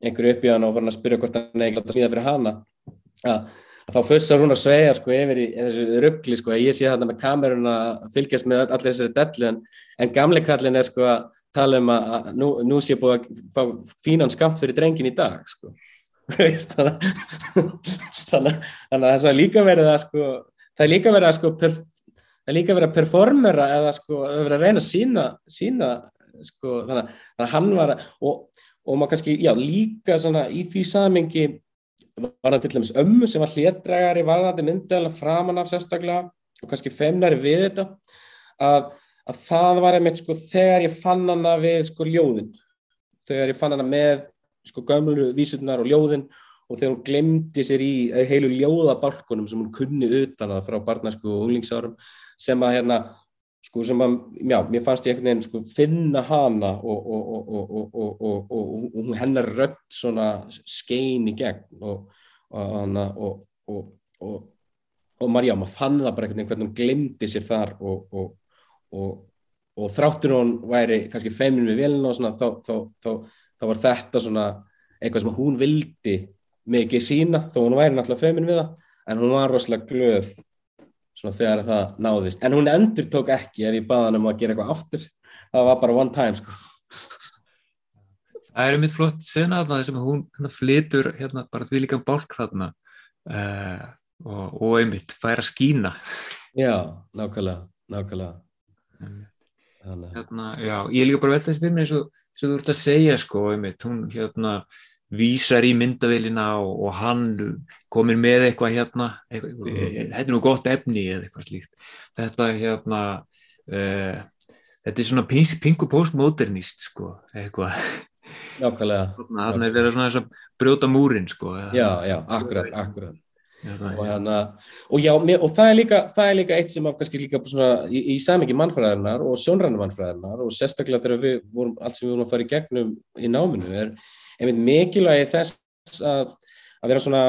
einhverju upp í hann og var hann að spyrja hvort hann er ekki að smíða fyrir hana. Að þá fussar hún að svega sko yfir í þessu ruggli sko að ég sé þarna með kamerun að fylgjast með allir þessari dellu en, en gamle kallin er sko að tala um að, að nú, nú sé búið að fá fínan skamt fyrir drengin í dag sko þannig að það er líka verið að sko það er líka verið að sko perf, það er líka verið að performera eða sko að vera að reyna að sína, sína sko þannig að hann var að og, og maður kannski já líka svona í því samengi var það til dæmis ömmu sem var hlétdragari varðandi myndalina framan af sérstaklega og kannski femnari við þetta að, að það var einmitt sko þegar ég fann hana við sko ljóðin. Þegar ég fann hana með sko gömlu vísurnar og ljóðin og þegar hún glemdi sér í heilu ljóðabálkunum sem hún kunni utan að frá barnasku og unglingsárum sem að hérna sko sem að, já, mér fannst ég einhvern veginn sko finna hana og, og, og, og hennar rött svona skein í gegn og og maður, fann það bara einhvern veginn hvernig hún glimti sér þar og þráttur hún væri kannski feiminn við vilna og svona þá, þá, þá, þá var þetta svona eitthvað sem hún vildi mikið sína þó hún væri náttúrulega feiminn við það en hún var rosalega glöð svona þegar það náðist. En hún endur tók ekki ef ég baða hann um að gera eitthvað aftur. Það var bara one time sko. Það er mitt flott sena þarna þess að hún hérna, flytur hérna bara því líka bálk þarna uh, og, og einmitt fær að skína. Já, nákvæmlega nákvæmlega. Hérna, Já, ég líka bara veltast fyrir mig eins og þú ert að segja sko einmitt, hún hérna vísar í myndavillina og, og hann komir með eitthvað hérna eitthvað, mm. þetta er nú gott efni eða eitthvað slíkt. Þetta hérna uh, þetta er svona pingu postmodernist sko, eitthvað. Þannig að vera svona þess að brjóta múrin sko, já, já, akkurat, akkurat og, hana, og, já, og það, er líka, það er líka eitt sem kannski líka svona, í, í samingi mannfræðarnar og sjónræna mannfræðarnar og sérstaklega þegar við vorum allt sem við vorum að fara í gegnum í náminu er einmitt mikilvægi þess að, að vera svona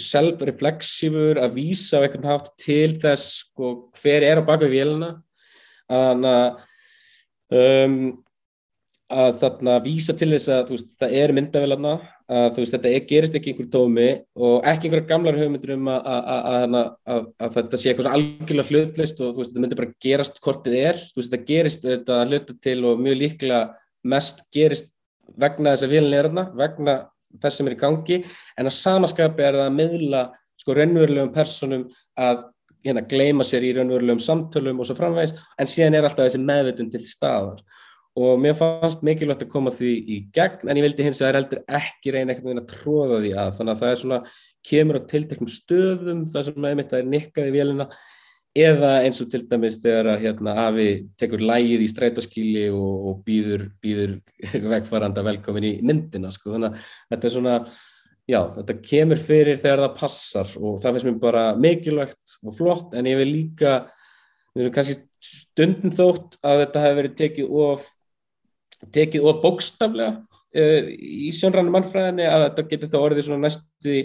self-reflexífur að vísa á einhvern hátt til þess sko, hver er á baka við vélina. Að um, að þarna vísa til þess að veist, það er myndavélarna að veist, þetta er, gerist ekki einhver tómi og ekki einhverja gamlar hugmyndur um að, að, að, að þetta sé eitthvað algjörlega hlutlist og veist, þetta myndir bara gerast hvort þið er, þetta gerist þetta hluta til og mjög líklega mest gerist vegna þess að vilin er þarna, vegna þess sem er í gangi. En að samaskapi er það að miðla sko raunverulegum personum að hérna gleima sér í raunverulegum samtölum og svo framvegs en síðan er alltaf þessi meðvitun til staðar og mér fannst mikilvægt að koma því í gegn en ég vildi hins að það er heldur ekki reyna eitthvað að tróða því að þannig að það er svona kemur á tilteknum stöðum það sem að er nikkað í vélina eða eins og til dæmis þegar að hérna, afi tekur lægið í strætóskíli og, og býður, býður vegfaranda velkomin í myndina sko. þannig að þetta er svona já, þetta kemur fyrir þegar það passar og það finnst mér bara mikilvægt og flott en ég vil líka kannski stundum þótt að þetta hefur verið tekið of tekið of bókstaflega uh, í sjónrannu mannfræðinni að þetta getur þá orðið svona næstu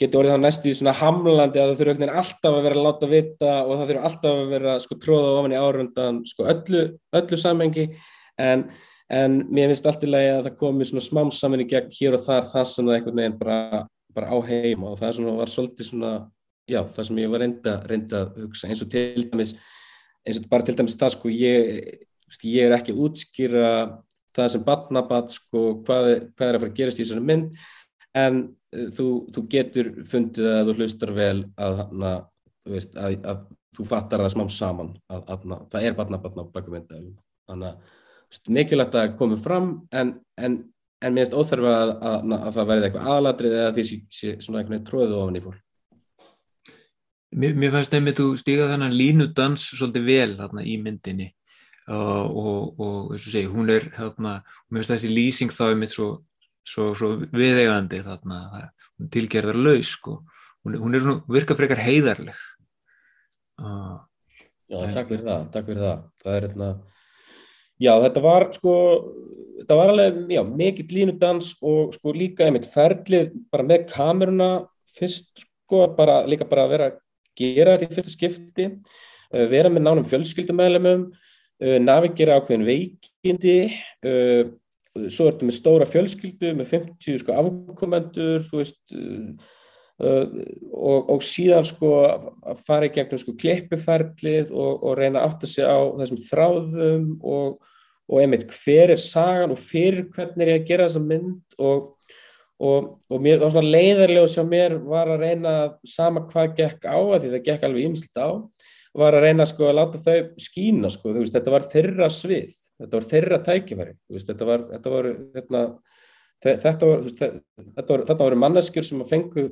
getur orðið þá næstu svona hamlandi að það þurfa alltaf að vera að láta vita og það þurfa alltaf að vera sko tróða ofan í árundan sko öllu, öllu samengi en, en mér finnst allt í lagi að það komi svona smám saman í gegn hér og þar það sem það einhvern veginn bara, bara á heima. Og það svona var svolítið svona já það sem ég var reynda, reynda að hugsa. Eins og til dæmis eins og bara til dæmis það sko ég ég er ekki útskýra það sem batnabat sko, hvað, hvað er að fara að gerast í þessari mynd en uh, þú, þú getur fundið að þú hlustar vel að, hana, veist, að, að þú fattar það smám saman að, að það er batnabatna á baku mynda þannig að mikilvægt að koma fram en, en, en mér finnst óþarfa að, að, að það verði eitthvað aðalatrið eða því sé svona einhvern veginn tróðu ofan í fólk. Mér, mér fannst nefnir þú stíga þennan línudans svolítið vel þarna í myndinni og, og eins og segi, hún er þarna, mér finnst þessi lýsing þá er mitt svo, svo, svo viðegandi þarna, hún tilgerðar laus sko, hún, hún er svona, virka frekar heiðarleg. Uh, Já, en, takk fyrir það, takk fyrir það. Það er hérna já, þetta var sko þetta var alveg, já, mikill línudans og sko líka einmitt ferlið bara með kameruna fyrst sko, bara líka bara að vera að gera þetta í fyrsta skipti uh, vera með nánum fjölskyldumæðlemum navigera ákveðin veikindi uh, svo ertu með stóra fjölskyldu með 50 sko, afkomendur veist, og, og síðan sko að fara í gegnum sko klippiferlið og, og reyna að átta sig á þessum þráðum og, og einmitt hver er sagan og fyrir hvernig er ég að gera þessa mynd og og, mér var svona leiðarlega sem mér var að reyna sama hvað gekk á að því það gekk alveg ymslt á var að reyna sko að láta þau skína sko, veist, þetta var þeirra svið. Þetta var þeirra tækifæri. Veist, þetta var þetta var, hérna, þetta var, þetta var, þetta var manneskjur sem fengu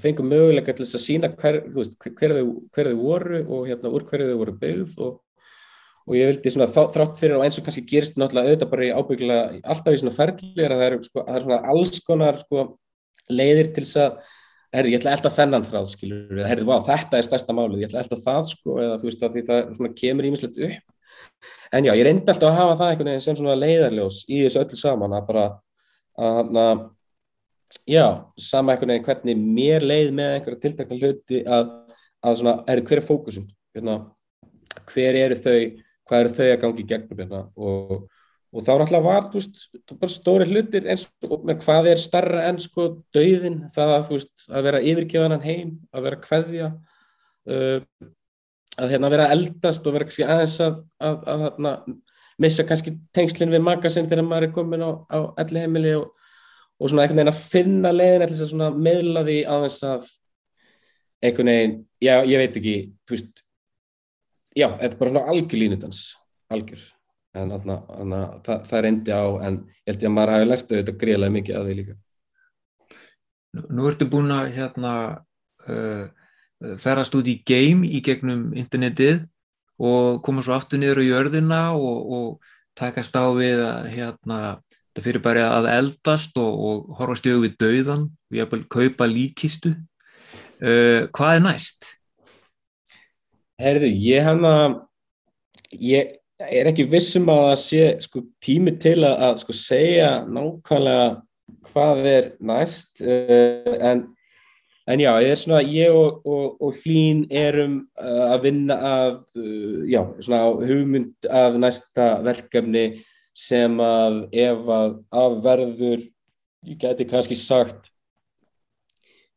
fengu möguleika til að sína hver, veist, hver, þau, hver þau voru og hérna úr hverju þau voru byggð og og ég vildi svona þrátt fyrir og eins og kannski gerist náttúrulega auðvitað bara í ábyggla alltaf í svona ferðlir að það eru sko, er alls konar sko leiðir til þess að, herði, ég ætla alltaf þennan þráð, skilur, herði, vá, þetta er stærsta málið, ég ætla alltaf það, sko, eða þú veist að því það svona kemur ímislegt upp. En já, ég reyndi alltaf að hafa það einhvern veginn sem svona leiðarljós í þessu öllu saman að bara, að, að já, sama einhvern veginn hvernig mér leið með einhverja tiltakna hluti að, að svona, herði, hver er fókusum, hérna, hver eru þau hvað eru þau að gangi í gegnum hérna? Og, og þá náttúrulega var veist, bara stóri hlutir eins og hvað er starra enn sko dauðin það veist, að vera yfirgeðanan heim að vera kveðja uh, að hérna vera eldast og vera kannski aðeins að, að, að, að missa kannski tengslinn við magasinn þegar maður er komin á, á elli heimili og, og svona einhvern veginn að finna leiðin eða svona meðla því aðeins að einhvern veginn, já ég veit ekki þú veist já, þetta er bara svona algjör línutans algjör en þarna, þarna, það, það endi á en ég held ég að maður hafi lært auðvitað greiðlega mikið að því líka Nú, nú ertu búin að hérna uh, ferast út í game í gegnum internetið og koma svo aftur niður á jörðina og, og takast á við að hérna, þetta fyrir bara að eldast og, og horfa stjögu við dauðan og ég hef bara kaupa líkistu uh, hvað er næst? Herðu, ég hann að ég er ekki vissum að það sé sko, tími til að, að sko, segja nákvæmlega hvað er næst uh, en, en já, ég er svona ég og, og, og Hlín erum uh, að vinna að uh, já, svona hugmynd af næsta verkefni sem að ef að afverður ég geti kannski sagt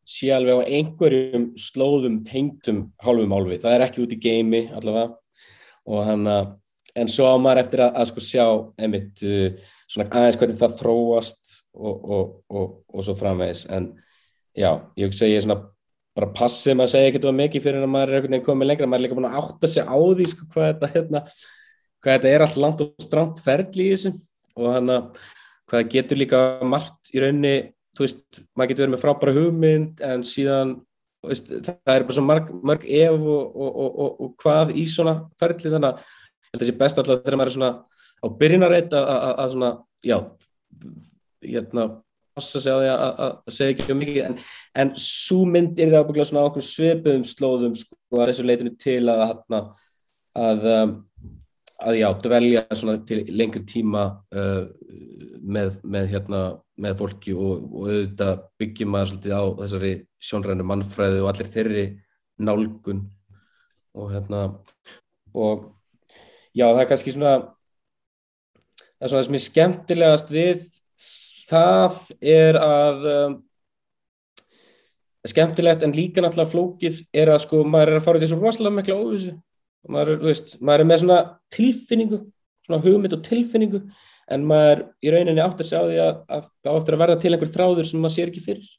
sé alveg á einhverjum slóðum tengtum hálfum hálfi, það er ekki út í geimi allavega og hann að en svo á maður eftir að, að sko sjá einmitt uh, svona aðeins hvernig það þróast og, og, og, og svo framvegis. En já, ég segi svona bara passið maður segja ekkert um mikið fyrir að maður er einhvern veginn komið lengra, maður er líka búin að átta sig á því sko hvað þetta hérna hvað þetta er allt langt og stramt ferli í þessu. Og hann að hvað getur líka margt í raunni þú veist, maður getur verið með frábæra hugmynd en síðan veist, það er bara svo marg, mörg ef og, hvað í svona ferli. Þannig að ég held að sé best alltaf þegar maður er svona á byrjinarreit að svona, já hérna, passa sig á því að segja ekki um mikið. En, en svo mynd er það ábygglega svona okkur sveipuðum slóðum sko að þessu leitinu til að að, að, að já, dvelja svona til lengri tíma uh, með, með hérna með fólki og, og auðvitað byggjum maður svolítið á þessari sjónrænu mannfræði og allir þeirri nálgun og hérna og já það er kannski svona það er svona það sem er skemmtilegast við það er að um, skemmtilegt en líka náttúrulega flókið er að sko maður er að fara út í svo rosalega mikla óvissu. Maður, veist, maður er með svona tilfinningu svona hugmynd og tilfinningu en maður í rauninni áttur sig á því að, að það áttur að verða til einhver þráður sem maður sér ekki fyrir.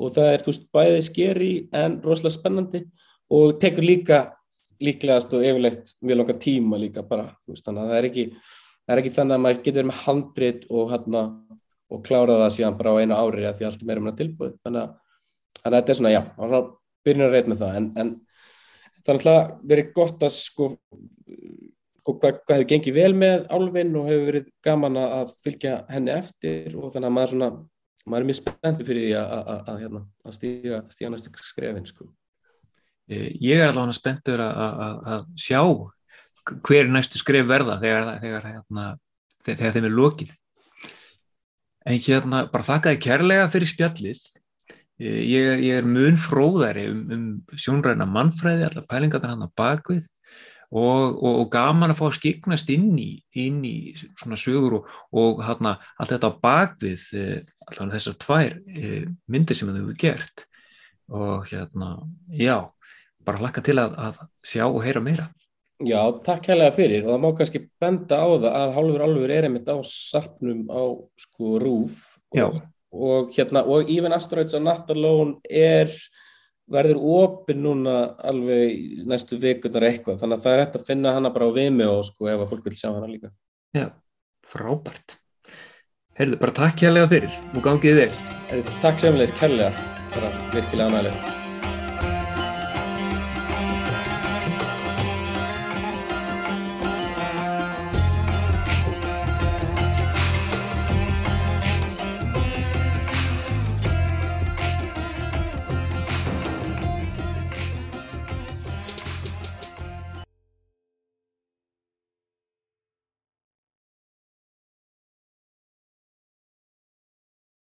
Og það er þú veist bæðið skeri en rosalega spennandi og tekur líka líklegast og yfirlegt mjög langar tíma líka bara veist, þannig að það er ekki það er ekki þannig að maður getur með handbreyt og hérna og klára það síðan bara á einu ári að því allt er meira það tilbúið þannig að, þannig að þetta er svona, já, byrjun að reyna með það en, en það er alltaf verið gott að sko, sko hvað, hvað hefur gengið vel með álfinn og hefur verið gaman að fylgja henni eftir og þannig að maður svona maður er mjög spenntið fyrir því að, að, að, hérna, að stíga næstu skrefin sko. Ég er allavega spenntur að sjá hver næstu skref verða þegar, þegar, hérna, þegar þeim er lokið. En hérna bara þakkaði kærlega fyrir spjallið. Ég er, ég er mun fróðari um, um sjónræna mannfræði allar pælingar hann að bakvið og, og, og gaman að fá að skiknast inn í, inn í svona sögur og, og hérna allt þetta á bakvið eh, allar þessar tvær eh, myndir sem þau hefur gert. Og hérna, já bara hlakka til að, að sjá og heyra meira. Já, takk kærlega fyrir. Og það má kannski benda á það að Hálfur Alfur er einmitt á sarpnum á sko rúf og, og hérna og Even Asteroids á Natalón er verður opinn núna alveg næstu vikunar eitthvað. Þannig að það er hægt að finna hana bara á vimi og sko ef að fólk vil sjá hana líka. Já, frábært. Herðu, bara takk kærlega fyrir. Og gangið þig Takk semleis kærlega, bara virkilega ánægilegt